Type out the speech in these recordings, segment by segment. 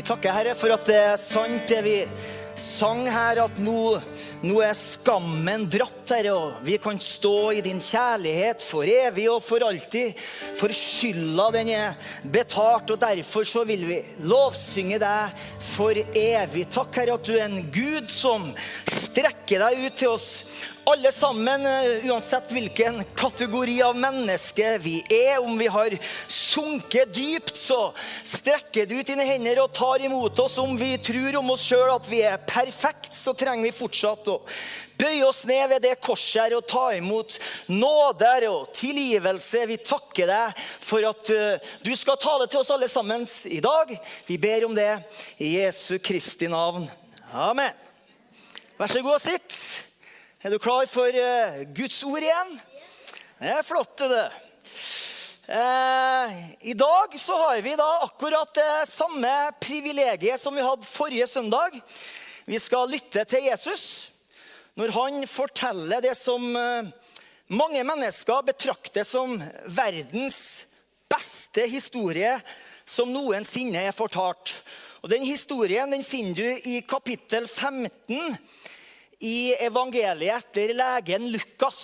Vi takker Herre for at det er sant det vi sang her, at nå, nå er skammen dratt, Herre, og vi kan stå i din kjærlighet for evig og for alltid. For skylda den er betalt, og derfor så vil vi lovsynge deg for evig. Takk, Herre, at du er en Gud som strekker deg ut til oss alle sammen, eh, uansett hvilken kategori av menneske vi er, om vi har sunket dypt, så strekker du ut dine hender og tar imot oss. Om vi tror om oss sjøl at vi er perfekt, så trenger vi fortsatt å bøye oss ned ved det korset her og ta imot nåde og tilgivelse. Vi takker deg for at uh, du skal tale til oss alle sammen i dag. Vi ber om det i Jesu Kristi navn. Amen. Vær så god og sitt. Er du klar for uh, Guds ord igjen? Det er flott, det. Uh, I dag så har vi da akkurat det samme privilegiet som vi hadde forrige søndag. Vi skal lytte til Jesus når han forteller det som uh, mange mennesker betrakter som verdens beste historie som noensinne er fortalt. Og Den historien den finner du i kapittel 15 i evangeliet etter legen Lukas.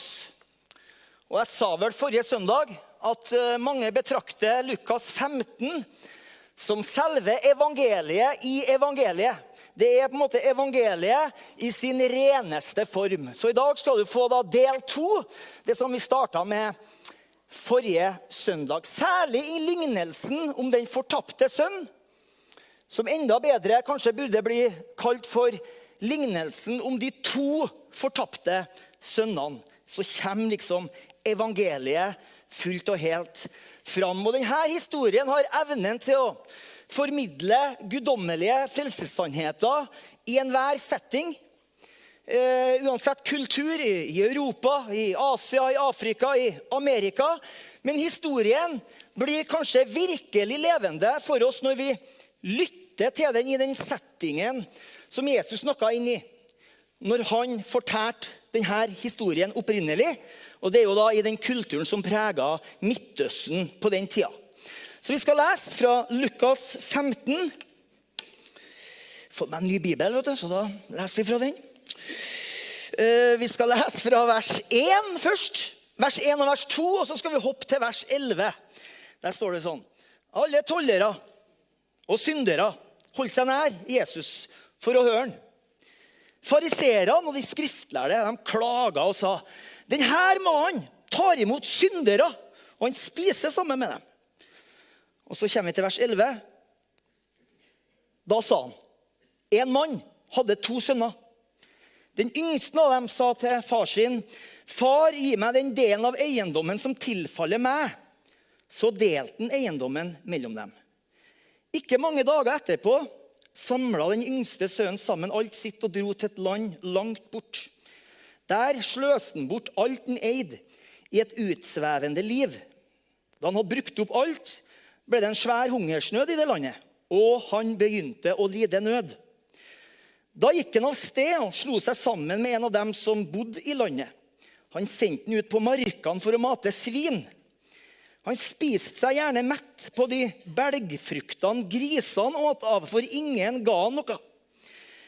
Og Jeg sa vel forrige søndag at eh, mange betrakter Lukas 15 som selve evangeliet i evangeliet. Det er på en måte evangeliet i sin reneste form. Så i dag skal du få da del to, det som vi starta med forrige søndag. Særlig i lignelsen om den fortapte sønn, som enda bedre kanskje burde bli kalt for lignelsen om de to fortapte sønnene, så kommer liksom evangeliet fullt og helt fram. Og denne historien har evnen til å formidle guddommelige frelsessannheter i enhver setting. Uh, uansett kultur, i, i, Europa, i Asia, i Afrika, i Amerika. Men historien blir kanskje virkelig levende for oss når vi lytter til den i den settingen som Jesus snakka inn i når han fortalte denne historien opprinnelig. Og det er jo da i den kulturen som prega Midtøsten på den tida. Så vi skal lese fra Lukas 15. Fått meg en ny bibel, vet du, så da leser vi fra den. Eh, vi skal lese fra vers 1 først. Vers 1 og vers 2, og så skal vi hoppe til vers 11. Der står det sånn. Alle tollere og syndere holdt seg nær Jesus for å høre han. Fariserene og de skriftlærde de klaga og sa denne mannen tar imot syndere, og han spiser sammen med dem. Og Så kommer vi til vers 11. Da sa han en mann hadde to sønner. Den yngste av dem sa til far sin, 'Far, gi meg den delen av eiendommen som tilfaller meg.' Så delte han eiendommen mellom dem. Ikke mange dager etterpå samla den yngste sønnen sammen alt sitt og dro til et land langt bort. Der sløste han bort alt han eide, i et utsvevende liv. Da han hadde brukt opp alt, ble det en svær hungersnød i det landet, og han begynte å lide nød. Da gikk han av sted og slo seg sammen med en av dem som bodde i landet. Han sendte han ut på markene for å mate svin. Han spiste seg gjerne mett på de belgfruktene grisene åt av, for ingen ga han noe.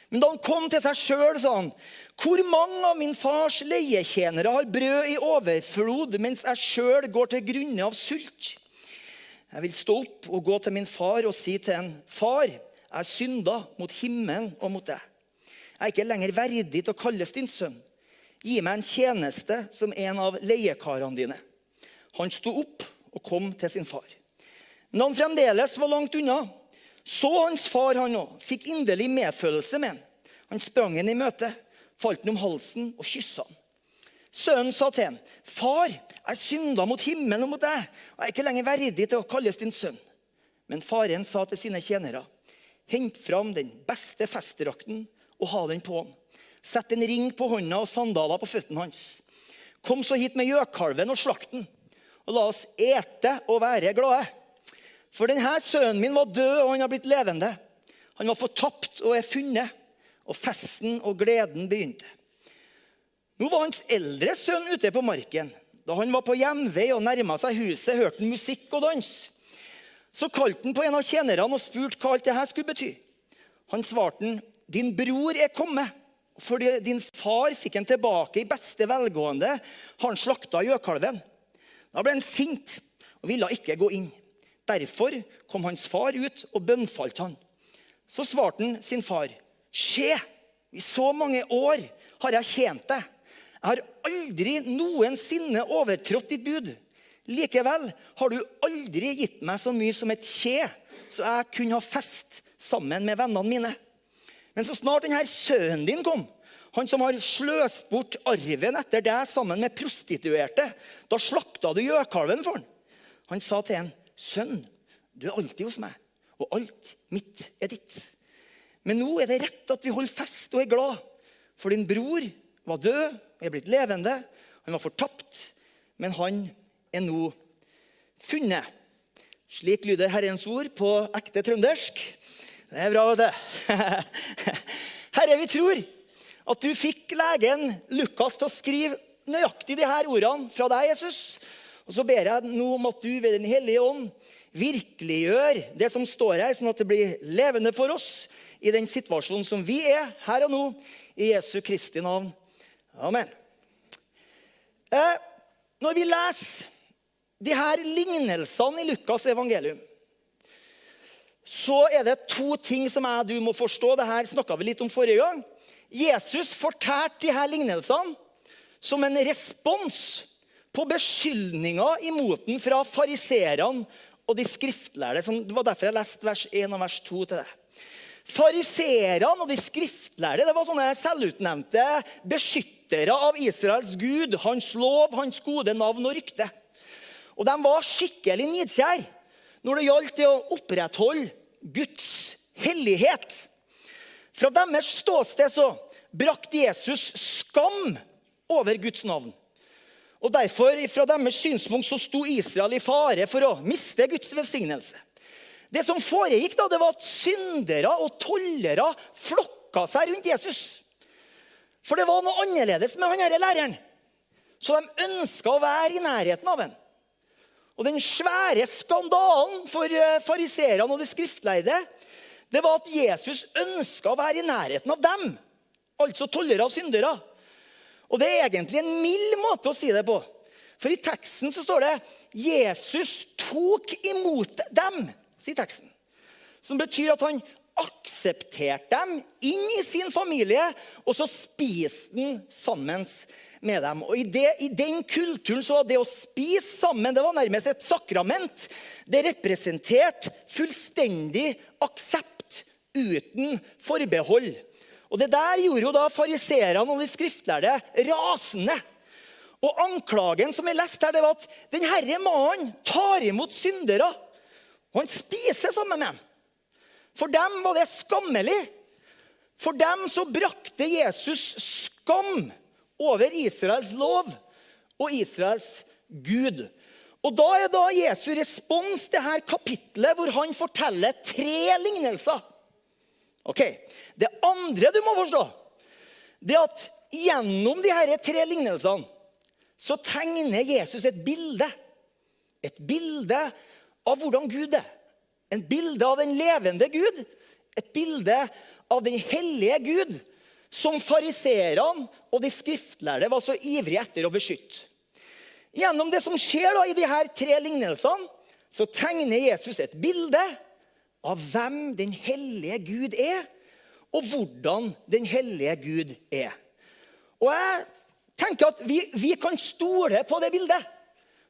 Men da han kom til seg sjøl, sa han, 'Hvor mange av min fars leietjenere har brød i overflod, mens jeg sjøl går til grunne av sult?' Jeg vil stå opp og gå til min far og si til en, 'Far, jeg synda mot himmelen og mot deg.' 'Jeg er ikke lenger verdig til å kalles din sønn.' 'Gi meg en tjeneste som en av leiekarene dine.' Han sto opp og kom til sin far. Men han fremdeles var langt unna. Så hans far han òg, fikk inderlig medfølelse med han. Han sprang ham i møte, falt ham om halsen og kyssa han. Sønnen sa til ham, 'Far, jeg synda mot himmelen og mot deg, og jeg er ikke lenger verdig til å kalles din sønn.' Men faren sa til sine tjenere, 'Hent fram den beste festdrakten og ha den på han.' 'Sett en ring på hånda og sandaler på føttene hans.' 'Kom så hit med gjøkalven og slakten, og la oss ete og være glade. For denne sønnen min var død, og han har blitt levende. Han var fortapt og er funnet, og festen og gleden begynte. Nå var hans eldre sønn ute på marken. Da han var på hjemvei og nærma seg huset, hørte han musikk og dans. Så kalte han på en av tjenerne og spurte hva alt det her skulle bety. Han svarte han, din bror er kommet. Fordi din far fikk han tilbake i beste velgående. Han slakta gjøkalven. Da ble han sint og ville ikke gå inn. Derfor kom hans far ut og bønnfalt han. Så svarte han sin far, Se, i så mange år har jeg tjent deg. Jeg har aldri noensinne overtrådt ditt bud. Likevel har du aldri gitt meg så mye som et kje, så jeg kunne ha fest sammen med vennene mine. Men så snart denne sønnen din kom, han som har sløst bort arven etter deg sammen med prostituerte, da slakta du gjøkalven for han. Han sa til en, 'Sønn, du er alltid hos meg, og alt mitt er ditt.' Men nå er det rett at vi holder fest og er glad, for din bror var død er blitt levende. Han var fortapt, men han er nå funnet. Slik lyder Herrens ord på ekte trøndersk. Det er bra, vet du. Herre, vi tror at du fikk legen Lukas til å skrive nøyaktig de her ordene fra deg, Jesus. Og så ber jeg nå om at du ved Den hellige ånd virkeliggjør det som står her, sånn at det blir levende for oss i den situasjonen som vi er her og nå, i Jesu Kristi navn. Amen. Eh, når vi leser de her lignelsene i Lukas evangelium, så er det to ting som jeg du må forstå. Dette snakka vi litt om forrige gang. Jesus fortalte de her lignelsene som en respons på beskyldninger imot den fra fariserene og de skriftlærde. Det var derfor jeg leste vers 1 og vers 2 til det. Fariserene og de skriftlærde det var sånne selvutnevnte beskyttere av Israels gud, hans lov, hans gode navn og rykte. Og De var skikkelig nidkjære når det gjaldt det å opprettholde Guds hellighet. Fra deres ståsted så brakte Jesus skam over Guds navn. Og Derfor, fra deres synspunkt, så sto Israel i fare for å miste Guds velsignelse. Det som foregikk, da, det var at syndere og tollere flokka seg rundt Jesus. For det var noe annerledes med han denne læreren. Så de ønska å være i nærheten av ham. Og Den svære skandalen for fariseerne fariserene og de skriftleide det var at Jesus ønska å være i nærheten av dem. Altså tollere og syndere. Og Det er egentlig en mild måte å si det på. For i teksten så står det Jesus tok imot dem sier teksten. Som betyr at han aksepterte dem inn i sin familie, og så spiste han sammen med dem. Og i, det, I den kulturen så var det å spise sammen det var nærmest et sakrament. Det representerte fullstendig aksept uten forbehold. Og Det der gjorde jo da fariseerne og de skriftlærde rasende. Og Anklagen som vi leste her, det var at denne mannen tar imot syndere. Og han spiser sammen med dem. For dem var det skammelig. For dem så brakte Jesus skam over Israels lov og Israels Gud. Og Da er da Jesu respons det her kapitlet hvor han forteller tre lignelser. Ok, Det andre du må forstå, det er at gjennom de her tre lignelsene så tegner Jesus et bilde. Et bilde av hvordan Gud er. En bilde av den levende Gud. Et bilde av den hellige Gud, som fariseerne og de skriftlærde var så ivrige etter å beskytte. Gjennom det som skjer da i her tre lignelsene, så tegner Jesus et bilde av hvem den hellige Gud er, og hvordan den hellige Gud er. Og jeg tenker at vi, vi kan stole på det bildet.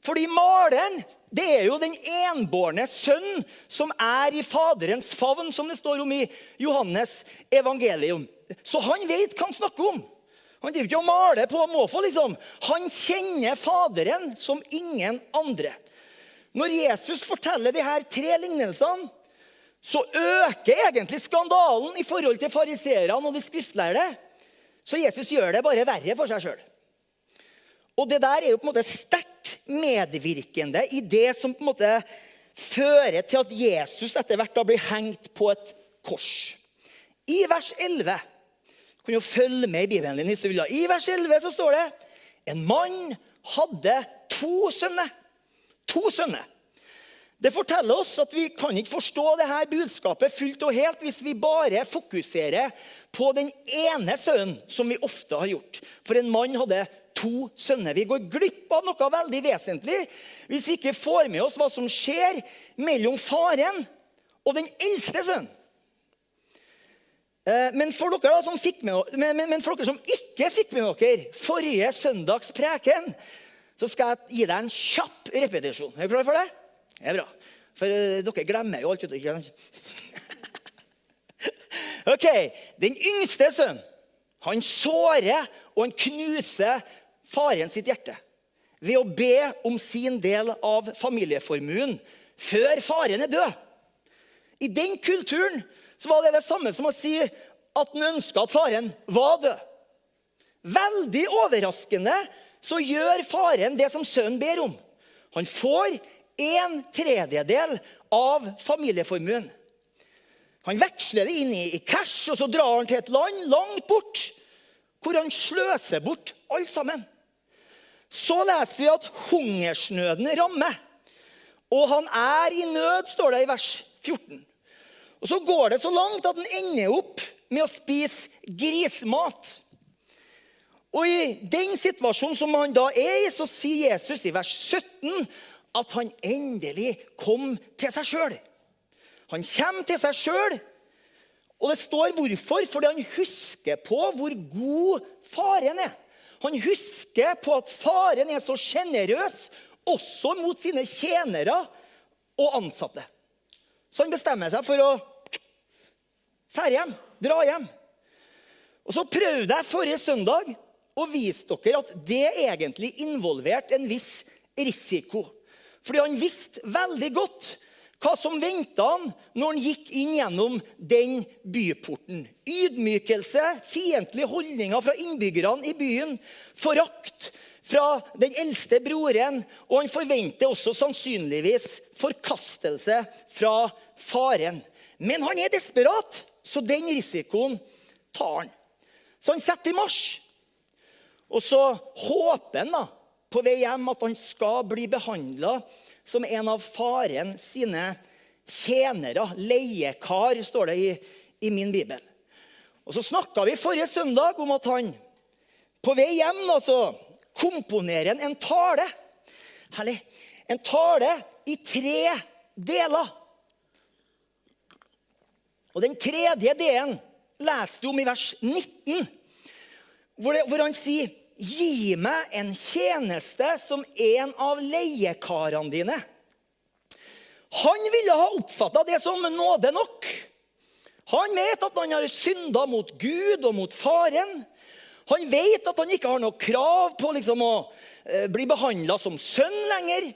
Fordi maleren det er jo den enbårne sønn som er i Faderens favn, som det står om i Johannes evangelium. Så han vet hva han snakker om. Han driver ikke og maler på måfå. liksom. Han kjenner Faderen som ingen andre. Når Jesus forteller de her tre lignelsene, så øker egentlig skandalen i forhold til fariseerne og de skriftlærde. Så Jesus gjør det bare verre for seg sjøl. Og det der er jo på en måte sterkt medvirkende i det som på en måte fører til at Jesus etter hvert da blir hengt på et kors. I vers 11 Du kan jo følge med i Bibelen din hvis du vil. I vers 11 så står det en mann hadde to sønner. To sønner. Det forteller oss at vi kan ikke forstå dette budskapet fullt og helt hvis vi bare fokuserer på den ene sønnen, som vi ofte har gjort. For en mann hadde to sønner. Vi går glipp av noe veldig vesentlig hvis vi ikke får med oss hva som skjer mellom faren og den eldste sønnen. Eh, men for, dere som fikk med, men, men for dere som ikke fikk med dere forrige søndags preken, så skal jeg gi deg en kjapp repetisjon. Er du klar for det? Det er bra. For uh, dere glemmer jo alt. Ikke? ok, Den yngste sønnen han sårer og han knuser faren sitt hjerte ved å be om sin del av familieformuen før faren er død. I den kulturen så var det det samme som å si at han ønska at faren var død. Veldig overraskende så gjør faren det som sønnen ber om. Han får en tredjedel av familieformuen. Han veksler det inn i cash, og så drar han til et land langt bort, hvor han sløser bort alt sammen. Så leser vi at hungersnøden rammer. Og han er i nød, står det i vers 14. Og Så går det så langt at han ender opp med å spise grismat. Og I den situasjonen som han da er i, så sier Jesus i vers 17 at han endelig kom til seg sjøl. Han kommer til seg sjøl, og det står hvorfor. Fordi han husker på hvor god faren er. Han husker på at faren er så sjenerøs også mot sine tjenere og ansatte. Så han bestemmer seg for å dra hjem, dra hjem. Og Så prøvde jeg forrige søndag å vise dere at det egentlig involverte en viss risiko. Fordi han visste veldig godt hva som venta han når han gikk inn gjennom den byporten. Ydmykelse, fiendtlige holdninger fra innbyggerne i byen, forakt fra den eldste broren, og han forventer også sannsynligvis forkastelse fra faren. Men han er desperat, så den risikoen tar han. Så han setter i marsj. Og så håper han da, på vei hjem at han skal bli behandla som en av faren sine tjenere. Leiekar, står det i, i min bibel. Og Så snakka vi forrige søndag om at han på vei hjem altså, komponerer en tale. Herlig. En tale i tre deler. Og Den tredje delen leste du om i vers 19, hvor, det, hvor han sier Gi meg en tjeneste som en av leiekarene dine. Han ville ha oppfatta det som nåde nok. Han vet at han har synda mot Gud og mot faren. Han vet at han ikke har noe krav på liksom å eh, bli behandla som sønn lenger.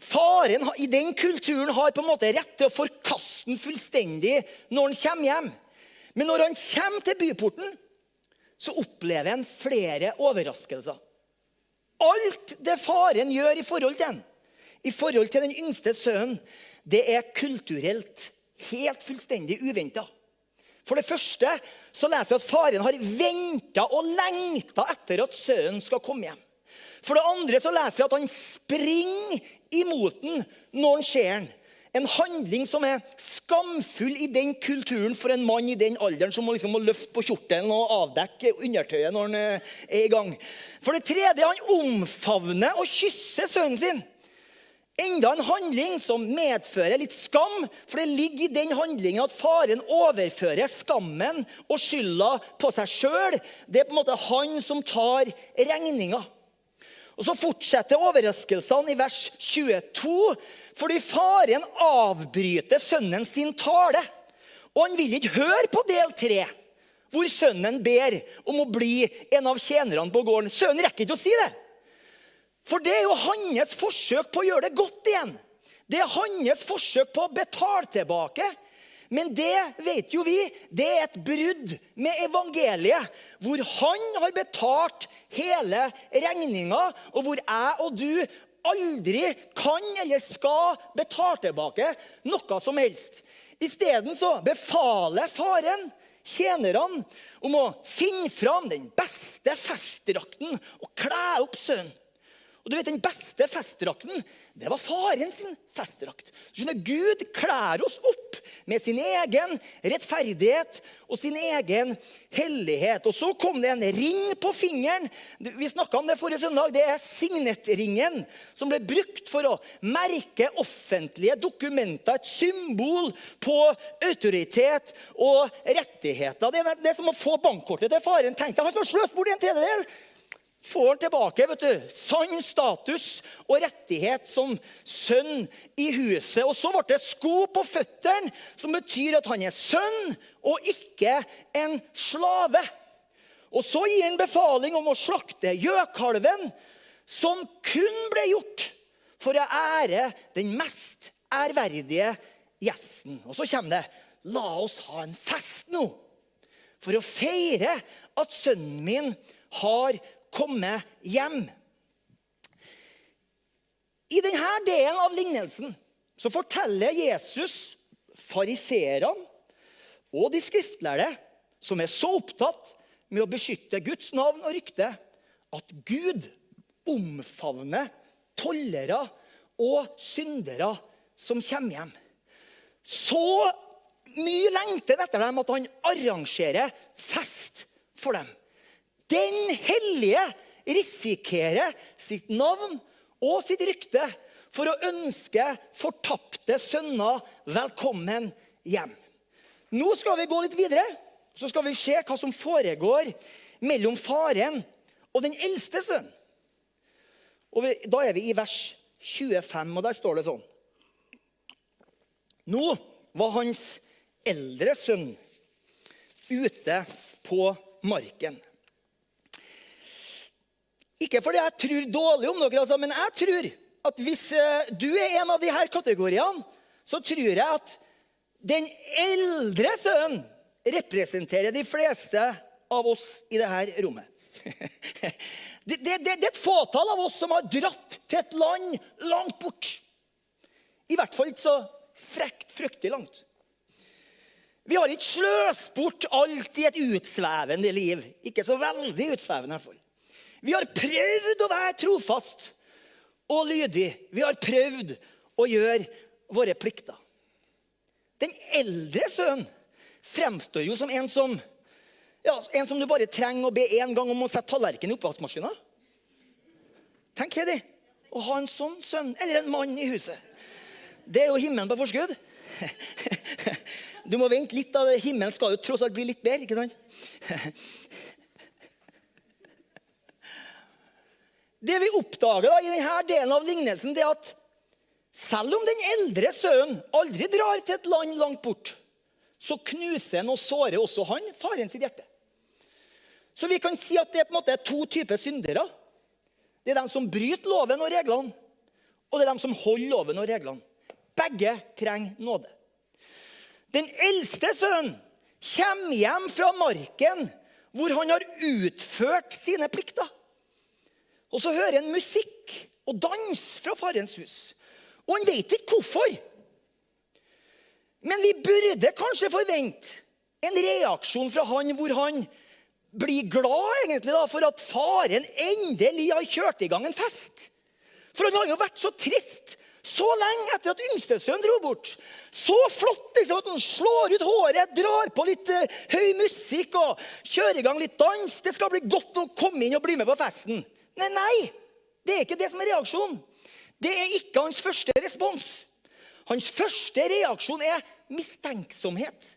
Faren i den kulturen har på en måte rett til å forkaste den fullstendig når han kommer hjem. Men når han kommer til byporten, så opplever en flere overraskelser. Alt det faren gjør i forhold til en, i forhold til den yngste sønnen, det er kulturelt helt fullstendig uventa. For det første så leser vi at faren har venta og lengta etter at sønnen skal komme hjem. For det andre så leser vi at han springer imot den når han ser den. En handling som er skamfull i den kulturen for en mann i den alderen som må, liksom, må løfte på kjortelen og avdekke undertøyet når han eh, er i gang. For det tredje, han omfavner og kysser sønnen sin. Enda en handling som medfører litt skam, for det ligger i den handlingen at faren overfører skammen og skylda på seg sjøl. Det er på en måte han som tar regninga. Og Så fortsetter overraskelsene i vers 22, fordi faren avbryter sønnen sin tale. Og han vil ikke høre på del tre, hvor sønnen ber om å bli en av tjenerne på gården. Sønnen rekker ikke å si det. For det er jo hans forsøk på å gjøre det godt igjen. Det er hans forsøk på å betale tilbake. Men det vet jo vi, det er et brudd med evangeliet, hvor han har betalt hele regninga, og hvor jeg og du aldri kan eller skal betale tilbake noe som helst. Isteden så befaler faren tjenerne om å finne fram den beste festdrakten og kle opp sønnen. Og du vet, Den beste festdrakten det var faren sin festdrakt. Gud klær oss opp med sin egen rettferdighet og sin egen hellighet. Og Så kom det en ring på fingeren. Vi om det forrige søndag. Det er signettringen som ble brukt for å merke offentlige dokumenter. Et symbol på autoritet og rettigheter. Det er, det er som å få bankkortet til faren. Tenk deg, Han som har sløst bort en tredjedel får han tilbake vet du, sann status og rettighet som sønn i huset. Og så ble det sko på føttene, som betyr at han er sønn og ikke en slave. Og så gir han befaling om å slakte gjøkalven, som kun ble gjort for å ære den mest ærverdige gjesten. Og så kommer det La oss ha en fest nå for å feire at sønnen min har komme hjem. I denne delen av lignelsen så forteller Jesus fariseerne og de skriftlærde, som er så opptatt med å beskytte Guds navn og rykte, at Gud omfavner tollere og syndere som kommer hjem. Så mye lengter etter dem at han arrangerer fest for dem. Den hellige risikerer sitt navn og sitt rykte for å ønske fortapte sønner velkommen hjem. Nå skal vi gå litt videre. Så skal vi se hva som foregår mellom faren og den eldste sønnen. Og vi, Da er vi i vers 25, og der står det sånn Nå var hans eldre sønn ute på marken. Ikke fordi jeg tror dårlig om dere, altså, men jeg tror at hvis eh, du er en av de her kategoriene, så tror jeg at den eldre sønnen representerer de fleste av oss i dette rommet. Det, det, det, det, er et fåtall av oss som har dratt til et land langt bort. I hvert fall ikke så frekt, fryktelig langt. Vi har ikke sløst bort alt i et utsvevende liv. Ikke så veldig utsvevende. i hvert fall. Vi har prøvd å være trofast og lydig. Vi har prøvd å gjøre våre plikter. Den eldre sønnen fremstår jo som en som, ja, en som du bare trenger å be én gang om å sette tallerkenen i oppvaskmaskinen. Tenk Hedi, å ha en sånn sønn eller en mann i huset. Det er jo himmelen på forskudd. Du må vente litt. da, Himmelen skal jo tross alt bli litt bedre. ikke sant? Det vi oppdager da, i denne delen av lignelsen, det er at selv om den eldre sønnen aldri drar til et land langt bort, så knuser han og sårer også han faren sitt hjerte. Så vi kan si at det er på en måte to typer syndere. Det er de som bryter loven og reglene, og det er de som holder loven og reglene. Begge trenger nåde. Den eldste sønnen kommer hjem fra marken hvor han har utført sine plikter. Og så hører han musikk og dans fra farens hus. Og han vet ikke hvorfor. Men vi burde kanskje forvente en reaksjon fra han hvor han blir glad egentlig da, for at faren endelig har kjørt i gang en fest. For han har jo vært så trist så lenge etter at yngstesønnen dro bort. Så flott liksom, at han slår ut håret, drar på litt uh, høy musikk og kjører i gang litt dans. Det skal bli godt å komme inn og bli med på festen. Nei, nei, det er ikke det som er reaksjonen. Det er ikke hans første respons. Hans første reaksjon er mistenksomhet.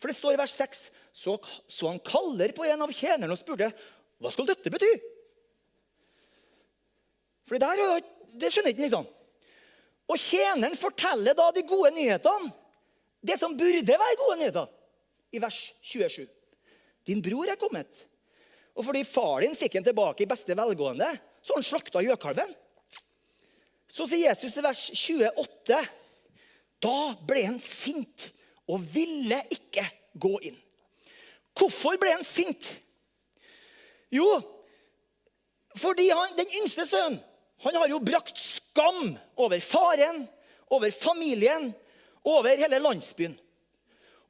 For det står i vers 6 så, så han kaller på en av tjenerne og spurte hva skal dette bety. For det der, det skjønner ikke liksom. Og tjeneren forteller da de gode nyhetene. Det som burde være gode nyheter, i vers 27. Din bror er kommet. Og fordi far din fikk han tilbake i beste velgående, så han slakta gjøkalven. Så sier Jesus i vers 28.: Da ble han sint og ville ikke gå inn. Hvorfor ble han sint? Jo, fordi han, den yngste sønnen han har jo brakt skam over faren, over familien, over hele landsbyen.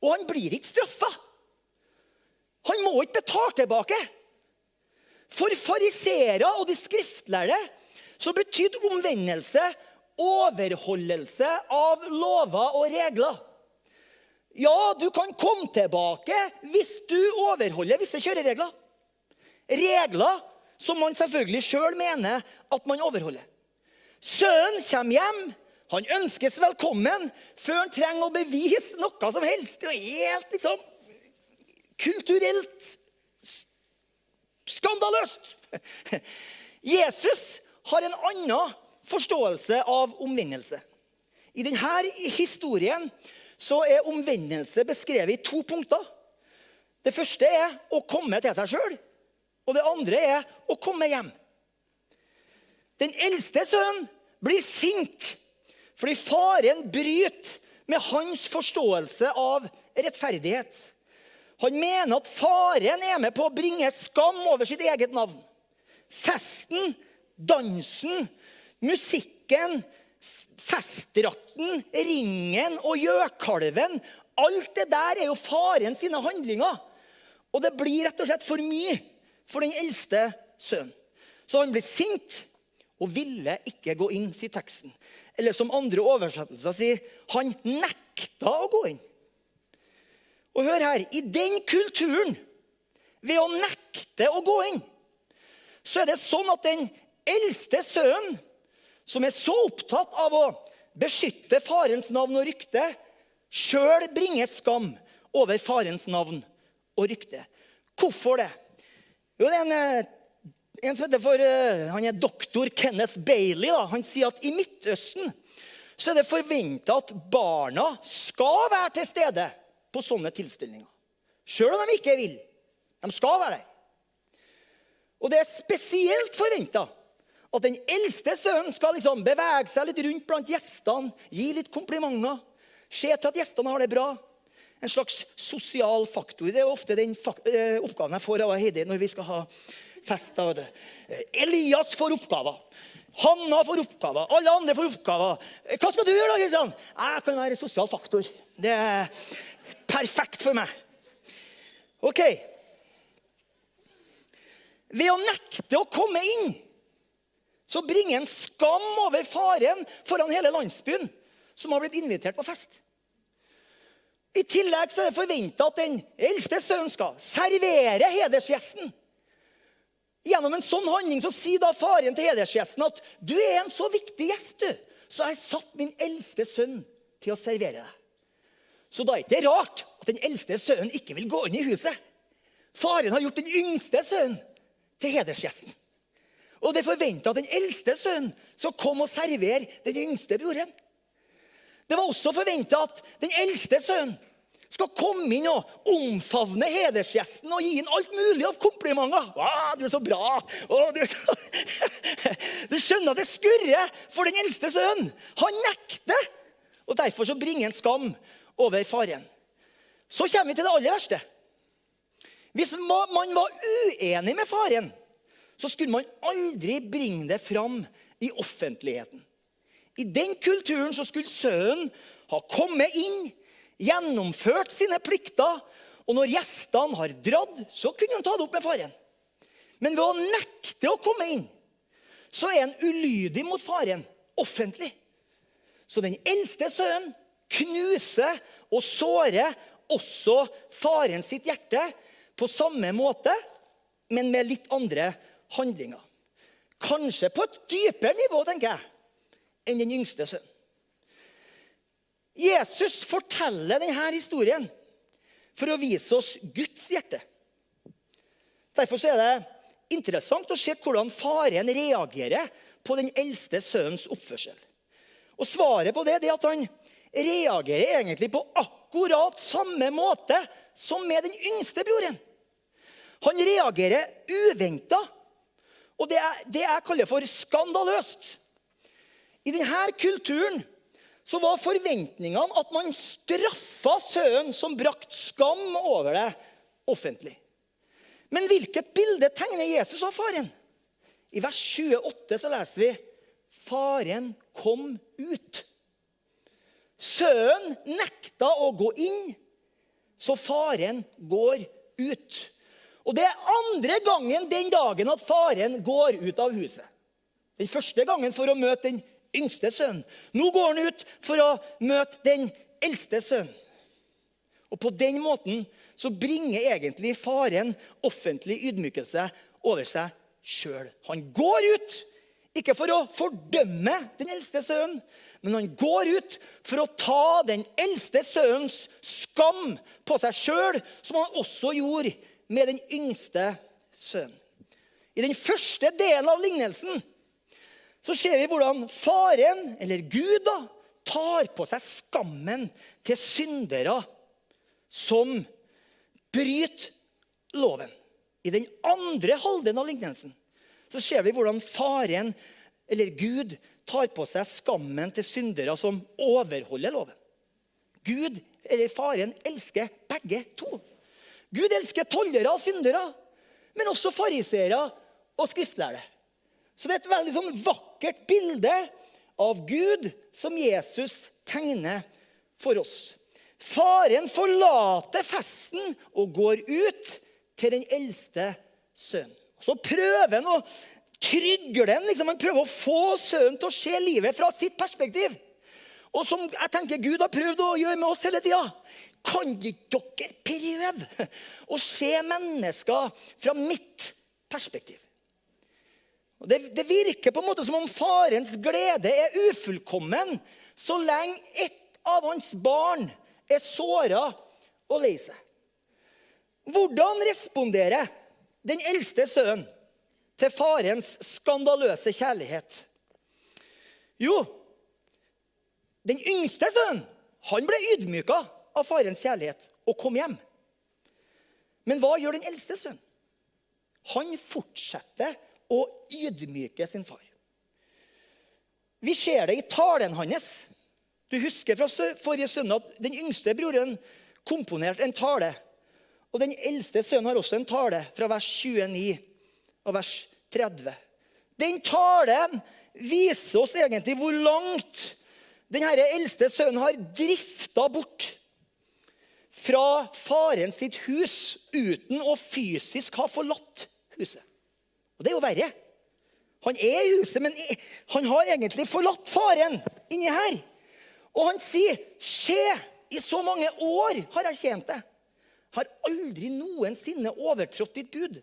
Og han blir ikke straffa. Han må ikke betale tilbake. For fariseere og de skriftlærde så betydde omvendelse overholdelse av lover og regler. Ja, du kan komme tilbake hvis du overholder visse kjøreregler. Regler som man selvfølgelig sjøl mener at man overholder. Sønnen kommer hjem, han ønskes velkommen før han trenger å bevise noe som helst. Det er helt liksom kulturelt skandaløst. Jesus har en annen forståelse av omvendelse. I denne historien er omvendelse beskrevet i to punkter. Det første er å komme til seg sjøl, og det andre er å komme hjem. Den eldste sønnen blir sint fordi faren bryter med hans forståelse av rettferdighet. Han mener at faren er med på å bringe skam over sitt eget navn. Festen, dansen, musikken, festdrakten, ringen og gjøkalven Alt det der er jo faren sine handlinger. Og det blir rett og slett for mye for den eldste sønnen. Så han blir sint og ville ikke gå inn, sier teksten. Eller som andre oversettelser sier, han nekta å gå inn. Og hør her, i den kulturen, ved å nekte å gå inn, så er det sånn at den eldste sønnen, som er så opptatt av å beskytte farens navn og rykte, sjøl bringer skam over farens navn og rykte. Hvorfor det? Jo, det er en, eh, en som heter for, eh, Han er doktor Kenneth Bailey. Da. Han sier at i Midtøsten så er det forventa at barna skal være til stede på sånne tilstelninger. Sjøl om de ikke vil. De skal være der. Og det er spesielt forventa at den eldste sønnen skal liksom bevege seg litt rundt blant gjestene, gi litt komplimenter, se til at gjestene har det bra. En slags sosial faktor. Det er ofte den eh, oppgaven jeg får av Heidi når vi skal ha fest. Elias får oppgaver. Hanna får oppgaver. Alle andre får oppgaver. Hva skal du gjøre, da, Kristian? Jeg kan være sosial faktor. Det er perfekt for meg. OK. Ved å nekte å komme inn så bringer en skam over faren foran hele landsbyen som har blitt invitert på fest. I tillegg så er det forventa at den eldste sønnen skal servere hedersgjesten. Gjennom en sånn handling så sier da faren til hedersgjesten at du er en så viktig gjest, du, så jeg har satt min eldste sønn til å servere deg. Så da er det ikke rart at den eldste sønnen ikke vil gå inn i huset. Faren har gjort den yngste sønnen til hedersgjesten. Og det er forventa at den eldste sønnen skal komme og servere den yngste broren. Det var også forventa at den eldste sønnen skal komme inn og omfavne hedersgjesten og gi ham alt mulig av komplimenter. 'Å, 'Du er så bra!' Du, er så... du, skjønner at det skurrer for den eldste sønnen. Han nekter. Og Derfor så bringer han skam over faren. Så kommer vi til det aller verste. Hvis man var uenig med faren, så skulle man aldri bringe det fram i offentligheten. I den kulturen så skulle sønnen ha kommet inn, gjennomført sine plikter, og når gjestene har dratt, så kunne han ta det opp med faren. Men ved å nekte å komme inn, så er han ulydig mot faren offentlig. Så den eldste sønnen knuser og sårer også faren sitt hjerte på samme måte, men med litt andre handlinger. Kanskje på et dypere nivå, tenker jeg, enn den yngste sønnen. Jesus forteller denne historien for å vise oss Guds hjerte. Derfor er det interessant å se hvordan faren reagerer på den eldste sønnens oppførsel. Og Svaret på det er at han reagerer egentlig på akkurat samme måte som med den yngste broren. Han reagerer uventa og det er det jeg kaller for skandaløst. I denne kulturen så var forventningene at man straffa sønnen som brakte skam over det offentlig. Men hvilket bilde tegner Jesus av faren? I vers 28 så leser vi faren kom ut. Sønnen nekta å gå inn, så faren går ut. Og det er andre gangen den dagen at faren går ut av huset. Den første gangen for å møte den yngste sønnen. Nå går han ut for å møte den eldste sønnen. Og på den måten så bringer egentlig faren offentlig ydmykelse over seg sjøl. Han går ut, ikke for å fordømme den eldste sønnen, men han går ut for å ta den eldste sønnens skam på seg sjøl, som han også gjorde med den yngste sønnen. I den første delen av lignelsen så ser vi hvordan faren, eller Gud, da, tar på seg skammen til syndere som bryter loven. I den andre halvdelen av lignelsen så ser vi hvordan faren, eller Gud, tar på seg skammen til syndere som overholder loven. Gud, eller faren, elsker begge to. Gud elsker tollere og syndere, men også fariseere og skriftlærere. Så det er et veldig sånn vakkert bilde av Gud som Jesus tegner for oss. Faren forlater festen og går ut til den eldste sønnen. Så prøver han å trygge den. Liksom. Han prøver å få sønnen til å se livet fra sitt perspektiv. Og som jeg tenker Gud har prøvd å gjøre med oss hele tida. Kan ikke dere prøve å se mennesker fra mitt perspektiv? Det, det, virker på en måte som om farens glede er ufullkommen så lenge ett av hans barn er såra og lei seg. Hvordan responderer den eldste sønnen til farens skandaløse kjærlighet? Jo, den yngste sønnen han ble ydmyka av farens kjærlighet og kom hjem. Men hva gjør den eldste sønnen? Han fortsetter å ydmyke sin far. Vi ser det i talen hans. Du husker fra forrige søndag at den yngste broren komponerte en tale. Og den eldste sønnen har også en tale fra vers 29 og vers 30. Den talen viser oss egentlig hvor langt denne eldste sønnen har drifta bort fra faren sitt hus uten å fysisk ha forlatt huset. Og det er jo verre. Han er i huset, men han har egentlig forlatt faren inni her. Og han sier, 'Se, i så mange år har jeg tjent deg.' Har aldri noensinne overtrådt ditt bud.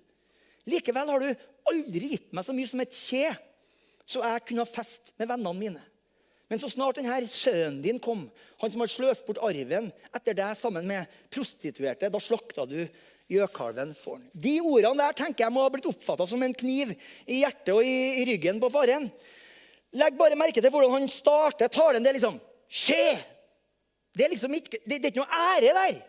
Likevel har du aldri gitt meg så mye som et kje, så jeg kunne ha fest med vennene mine. Men så snart denne sønnen din kom, han som har sløst bort arven etter deg sammen med prostituerte, da slakta du gjøkalven for han. De ordene der tenker jeg må ha blitt oppfatta som en kniv i hjertet og i, ryggen på faren. Legg bare merke til hvordan han starter talen. Det er liksom Skje! Det er liksom ikke, det, det er ikke noe ære der.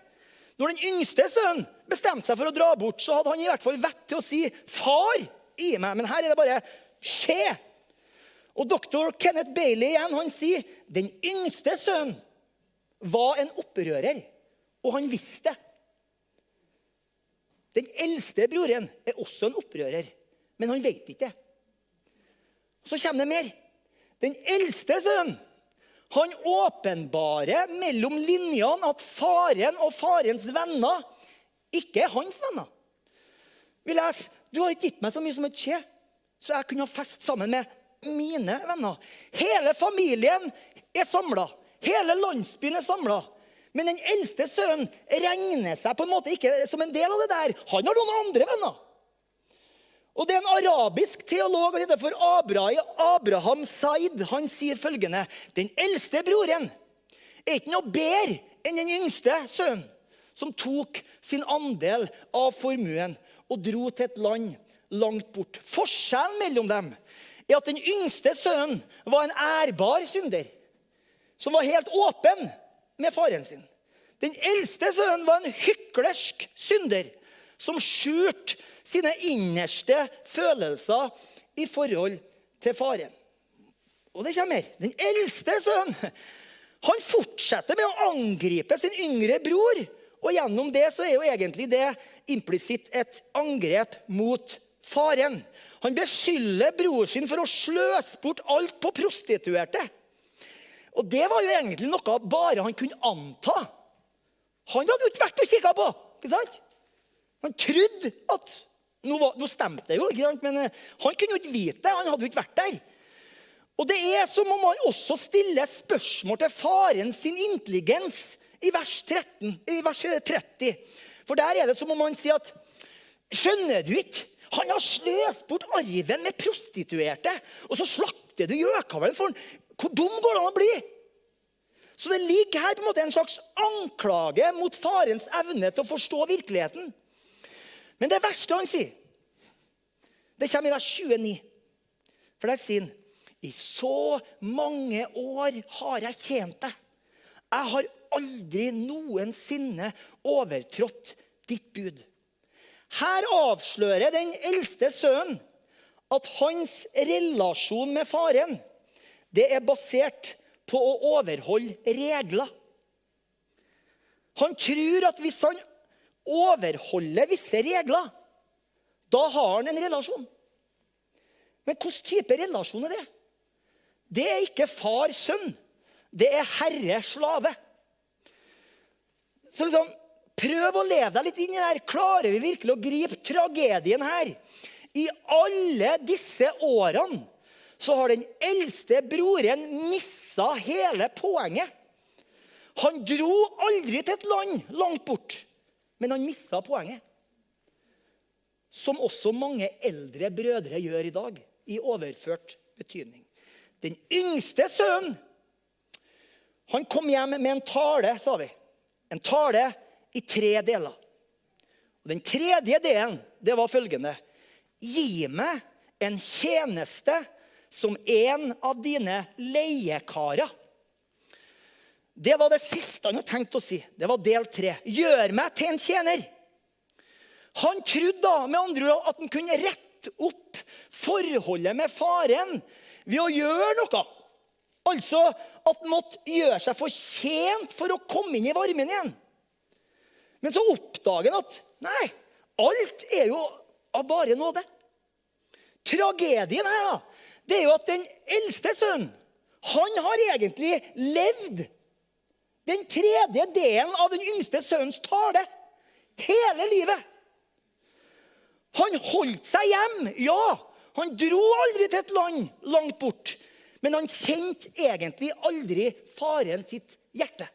Når den yngste sønnen bestemte seg for å dra bort, så hadde han i hvert fall vett til å si 'far' i meg. Men her er det bare 'skje'. Og doktor Kenneth Bailey igjen, han sier den yngste sønnen var en opprører, og han visste det. Den eldste broren er også en opprører, men han vet ikke det. Så kommer det mer. Den eldste sønnen han åpenbarer mellom linjene at faren og farens venner ikke er hans venner. Vi leser du har ikke gitt meg så mye som et skje, så jeg kunne ha fest sammen med mine venner. Hele familien er samla. Hele landsbyen er samla. Men den eldste sønnen regner seg på en måte ikke som en del av det der. Han har noen andre venner. Og Det er en arabisk teolog og heter for Abraham Said. Han sier følgende.: Den eldste broren er ikke noe bedre enn den yngste sønnen, som tok sin andel av formuen og dro til et land langt bort. Forskjellen mellom dem er at den yngste sønnen var en ærbar synder, som var helt åpen med faren sin. Den eldste sønnen var en hyklersk synder som skjulte sine innerste følelser i forhold til faren. Og det kommer mer. Den eldste sønnen han fortsetter med å angripe sin yngre bror. Og gjennom det så er jo egentlig det implisitt et angrep mot faren. Han beskylder bror sin for å sløse bort alt på prostituerte. Og det var jo egentlig noe bare han kunne anta. Han hadde jo ikke vært og kikka på. ikke sant? Han trodde at Nå, nå stemte det jo, ikke sant? men eh, han kunne jo ikke vite det. Han hadde jo ikke vært der. Og det er som om han også stiller spørsmål til faren sin intelligens i vers, 13, i vers 30. For der er det som om han sier at Skjønner du ikke? Han har sløst bort arven med prostituerte, og så slakter du gjøkavlen for han. Hvor dum går det an å bli? Så det ligger her på en måte en slags anklage mot farens evne til å forstå virkeligheten. Men det verste han sier, det kommer i vers 29. For der sier han I så mange år har jeg tjent deg. Jeg har aldri noensinne overtrådt ditt bud. Her avslører den eldste sønnen at hans relasjon med faren det er basert på å overholde regler. Han tror at hvis han overholder visse regler, da har han en relasjon. Men hvilken type relasjon er det? Det er ikke far-sønn. Det er herre-slave. Så liksom, Prøv å leve deg litt inn i det her. Klarer vi virkelig å gripe tragedien her? I alle disse årene så har den eldste broren missa hele poenget. Han dro aldri til et land langt bort, men han missa poenget. Som også mange eldre brødre gjør i dag, i overført betydning. Den yngste sønnen han kom hjem med en tale, sa vi. En tale i tre deler. Og den tredje delen det var følgende. Gi meg en tjeneste som en av dine leiekarer. Det var det siste han hadde tenkt å si. Det var del tre. Gjør meg til en tjener. Han trodde da med andre ord at han kunne rette opp forholdet med faren ved å gjøre noe. Altså at han måtte gjøre seg fortjent for å komme inn i varmen igjen. Men så oppdager han at nei, alt er jo av bare nåde. Tragedien her da, det er jo at den eldste sønnen han har egentlig levd den tredje delen av den yngste sønnens tale hele livet. Han holdt seg hjem, ja. Han dro aldri til et land langt bort. Men han kjente egentlig aldri faren sitt hjerte.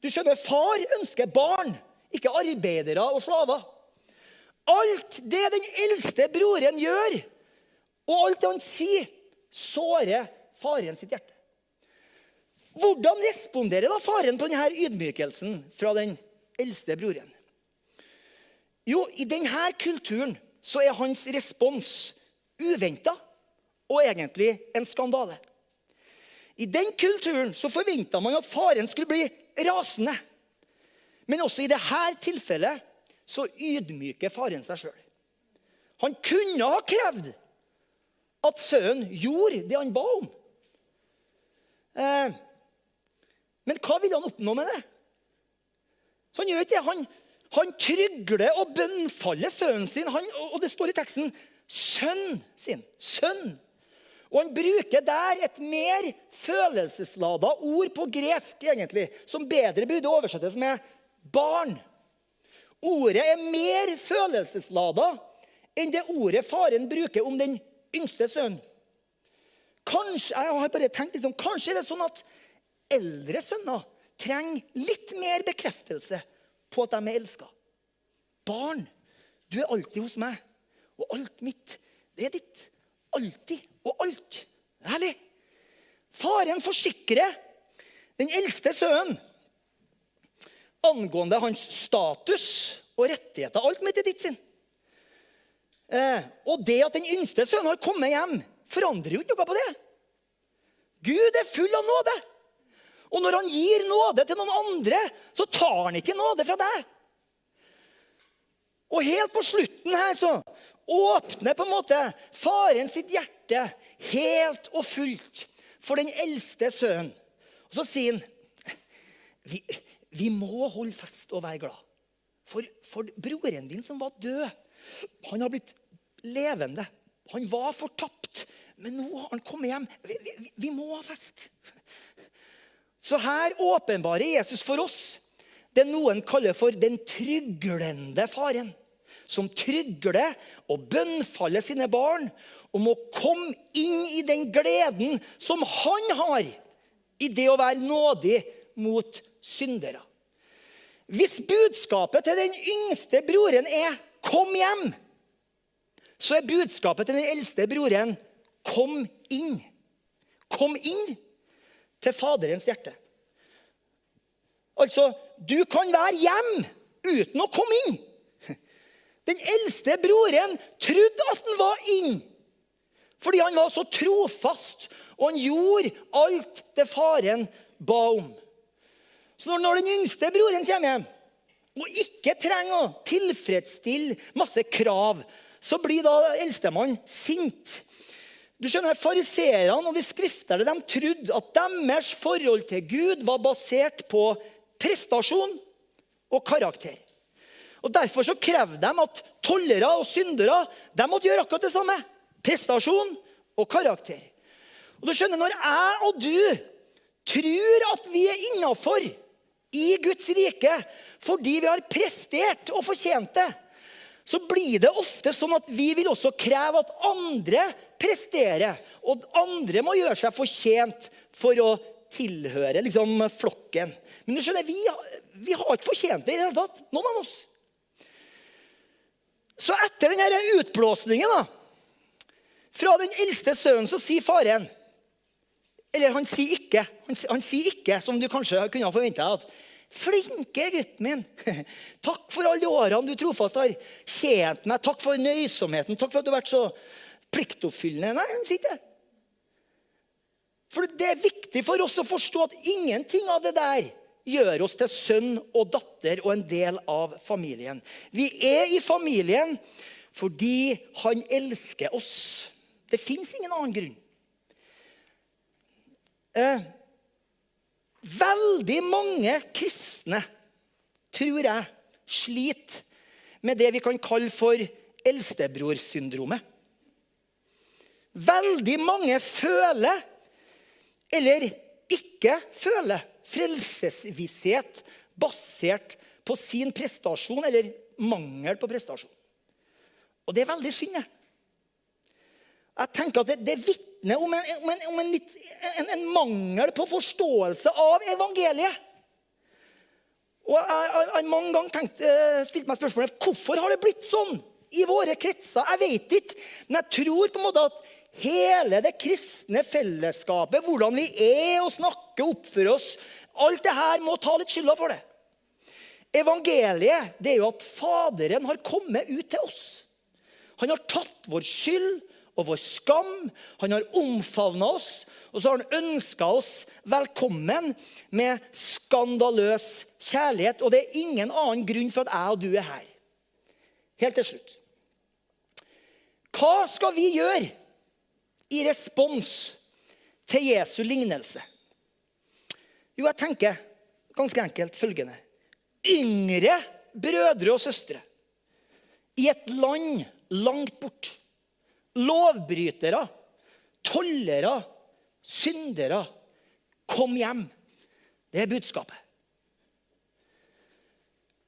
Du skjønner, Far ønsker barn, ikke arbeidere og slaver. Alt det den eldste broren gjør, og alt det han sier, sårer faren sitt hjerte. Hvordan responderer da faren på denne ydmykelsen fra den eldste broren? Jo, i denne kulturen så er hans respons uventa og egentlig en skandale. I den kulturen så forventa man at faren skulle bli rasende. Men også i dette tilfellet så ydmyker faren seg sjøl. Han kunne ha krevd at sønnen gjorde det han ba om. Eh, men hva ville han oppnå med det? Så Han gjør ikke det. Han, han trygler og bønnfaller sønnen sin. Han, og det står i teksten 'sønn sin'. Sønn. Og Han bruker der et mer følelseslada ord på gresk, egentlig, som bedre burde oversettes med 'barn'. Ordet er mer følelseslada enn det ordet faren bruker om den yngste sønnen. Kanskje, jeg har bare tenkt liksom, kanskje er det sånn at eldre sønner trenger litt mer bekreftelse på at de er elska. Barn, du er alltid hos meg, og alt mitt, det er ditt. Alltid og alt. Herlig. Faren forsikrer den eldste sønnen angående hans status og rettigheter. Alt med til ditt sin. Eh, og det at den yngste sønnen har kommet hjem, forandrer jo ikke noe på det. Gud er full av nåde. Og når han gir nåde til noen andre, så tar han ikke nåde fra deg. Og helt på slutten her så åpner på en måte faren sitt hjerte helt og fullt for den eldste sønnen. Og så sier han vi, vi må holde fest og være glad. For, for broren din som var død, han har blitt levende. Han var fortapt, men nå har han kommet hjem. Vi, vi, vi må ha fest. Så her åpenbarer Jesus for oss det noen kaller for den tryglende faren. Som trygler og bønnfaller sine barn om å komme inn i den gleden som han har i det å være nådig mot syndere. Hvis budskapet til den yngste broren er 'kom hjem', så er budskapet til den eldste broren 'kom inn'. Kom inn til Faderens hjerte. Altså, du kan være hjem uten å komme inn. Den eldste broren trodde at han var inn. Fordi han var så trofast, og han gjorde alt det faren ba om. Så når den yngste broren kommer hjem og ikke trenger å tilfredsstille masse krav, så blir da eldstemann sint. Du skjønner, Fariseerne og de skrifterne de trodde at deres forhold til Gud var basert på prestasjon og karakter. Og Derfor så krevde de at tollere og syndere de måtte gjøre akkurat det samme. Prestasjon og karakter. Og du skjønner, Når jeg og du tror at vi er innafor i Guds rike fordi vi har prestert og fortjent det, så blir det ofte sånn at vi vil også kreve at andre presterer. Og andre må gjøre seg fortjent for å tilhøre liksom, flokken. Men du skjønner, vi, vi har ikke fortjent det i det hele tatt. Noen av oss. Så etter denne utblåsningen da, fra den eldste sønnen, så sier faren Eller han sier ikke, han, han sier ikke, som du kanskje kunne ha forventa. Flinke gutten min. Takk for alle årene du trofast har tjent meg. Takk for nøysomheten. Takk for at du har vært så pliktoppfyllende. Nei, han sier ikke For det er viktig for oss å forstå at ingenting av det der gjør oss til sønn og datter og en del av familien. Vi er i familien fordi han elsker oss. Det fins ingen annen grunn. Eh, veldig mange kristne, tror jeg, sliter med det vi kan kalle for eldstebrorsyndromet. Veldig mange føler, eller ikke føler, frelsesvisshet basert på sin prestasjon eller mangel på prestasjon. Og det er veldig synd. Jeg tenker at Det, det vitner om, en, om, en, om en, litt, en, mangel på forståelse av evangeliet. Og Jeg har mange ganger eh, stilt meg spørsmålet hvorfor har det blitt sånn i våre kretser. Jeg vet ikke, men jeg tror på en måte at hele det kristne fellesskapet, hvordan vi er og snakker oppfører oss, Alt det her må ta litt skylda for det. Evangeliet det er jo at Faderen har kommet ut til oss. Han har tatt vår skyld og vår skam. Han har omfavna oss, og så har han ønska oss velkommen med skandaløs kjærlighet. Og det er ingen annen grunn for at jeg og du er her. Helt til slutt. Hva skal vi gjøre i respons til Jesu lignelse? Jo, jeg tenker ganske enkelt følgende. Yngre brødre og søstre i et land langt bort. Lovbrytere, tollere, syndere. Kom hjem. Det er budskapet.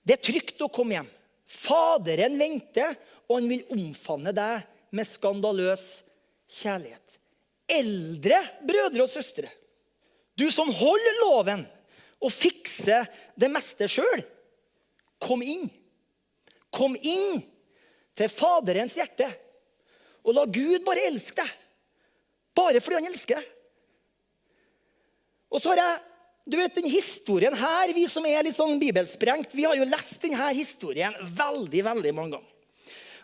Det er trygt å komme hjem. Faderen venter, og han vil omfavne deg med skandaløs kjærlighet. Eldre brødre og søstre du som holder loven og fikser det meste sjøl. Kom inn. Kom inn til Faderens hjerte. Og la Gud bare elske deg. Bare fordi han elsker deg. Og så har jeg du vet, den historien her, Vi som er litt sånn bibelsprengt, vi har jo lest denne historien veldig veldig mange ganger.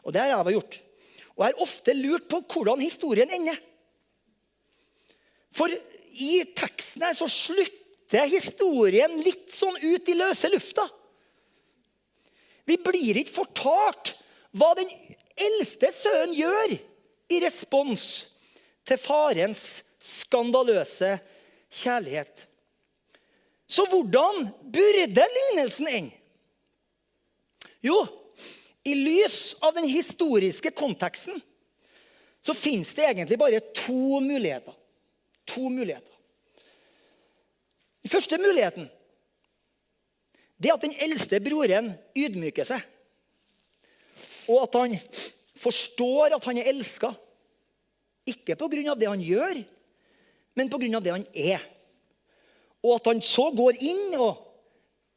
Og det har jeg gjort. Og jeg har ofte lurt på hvordan historien ender. For i teksten her så slutter historien litt sånn ut i løse lufta. Vi blir ikke fortalt hva den eldste sønnen gjør i respons til farens skandaløse kjærlighet. Så hvordan burde lignelsen ende? Jo, i lys av den historiske konteksten så fins det egentlig bare to muligheter to muligheter. Den første muligheten det er at den eldste broren ydmyker seg. Og at han forstår at han er elska. Ikke pga. det han gjør, men pga. det han er. Og at han så går inn og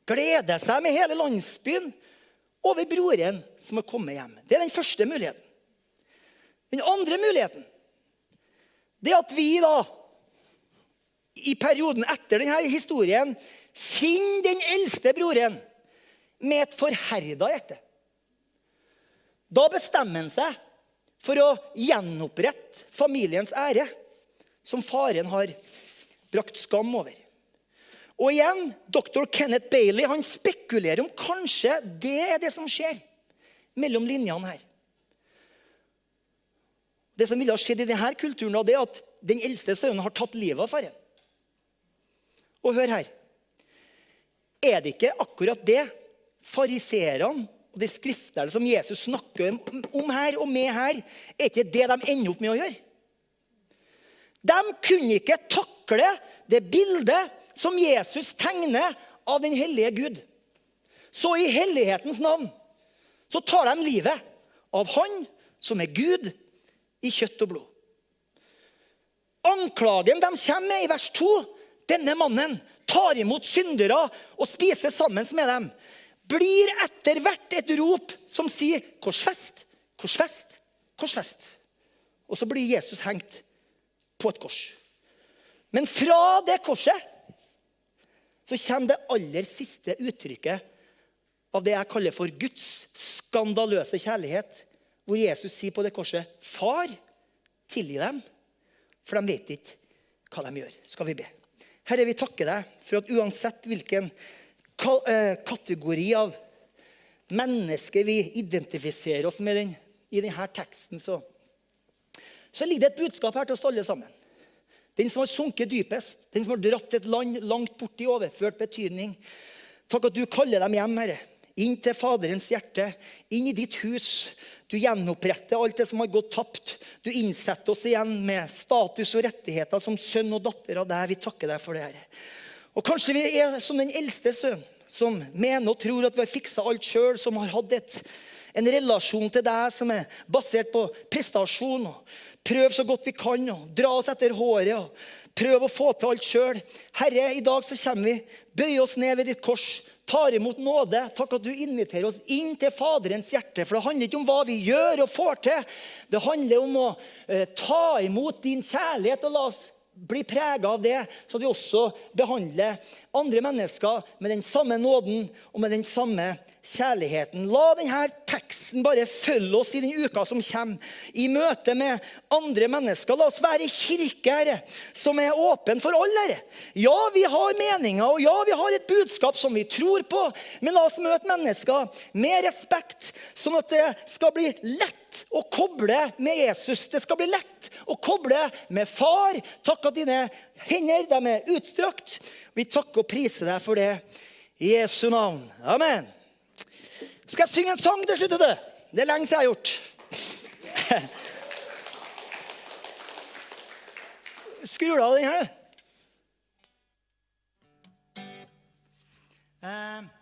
gleder seg med hele landsbyen over broren som har kommet hjem. Det er den første muligheten. Den andre muligheten det er at vi da, i perioden etter denne historien, finner den eldste broren med et forherda hjerte. Da bestemmer han seg for å gjenopprette familiens ære, som faren har brakt skam over. Og igjen, doktor Kenneth Bailey han spekulerer om kanskje det er det som skjer mellom linjene her. Det som ville ha skjedd i denne kulturen, det er at den eldste sønnen har tatt livet av faren. Og hør her. Er det ikke akkurat det fariseerne og de skriftene som Jesus snakker om her og med her, er ikke det de ender opp med å gjøre? De kunne ikke takle det bildet som Jesus tegner av den hellige Gud. Så i hellighetens navn så tar de livet av Han som er Gud i kjøtt og blod. Anklagen de kommer med i vers 2, denne mannen tar imot syndere og spiser sammen med dem, blir etter hvert et rop som sier 'Korsfest, korsfest, korsfest'. Og så blir Jesus hengt på et kors. Men fra det korset så kommer det aller siste uttrykket av det jeg kaller for Guds skandaløse kjærlighet, hvor Jesus sier på det korset, 'Far, tilgi dem, for de vet ikke hva de gjør.' Skal vi be. Herre, vi takker deg for at uansett hvilken eh, kategori av mennesker vi identifiserer oss med den, i denne teksten, så, så ligger det et budskap her til oss alle sammen. Den som har sunket dypest, den som har dratt et land langt borti overført betydning. Takk at du kaller dem hjem, Herre. Inn til Faderens hjerte, inn i ditt hus. Du gjenoppretter alt det som har gått tapt. Du innsetter oss igjen med status og rettigheter som sønn og datter av deg. Vi takker deg for det, Herre. Og kanskje vi er som den eldste sønnen, som mener og tror at vi har fiksa alt sjøl, som har hatt et, en relasjon til deg som er basert på prestasjon. og Prøv så godt vi kan og dra oss etter håret. og Prøv å få til alt sjøl. Herre, i dag så kommer vi, bøyer oss ned ved ditt kors, tar imot nåde. Takk at du inviterer oss inn til Faderens hjerte. For det handler ikke om hva vi gjør og får til. Det handler om å eh, ta imot din kjærlighet og la oss bli prega av det, så at vi også behandler andre mennesker med den samme nåden og med den samme kjærligheten. La denne teksten bare følge oss i den uka som kommer. I møte med andre mennesker. La oss være kirke her, som er åpen for alle. Ja, vi har meninger, og ja, vi har et budskap som vi tror på. Men la oss møte mennesker med respekt, sånn at det skal bli lett å koble med Jesus. Det skal bli lett å koble med far. Takk at dine hender de er utstrakt. Vi takker og priser deg for det i Jesu navn. Amen. Skal jeg synge en sang til slutt? Det, er lenge siden jeg har gjort. Skru du av den her, du? Um.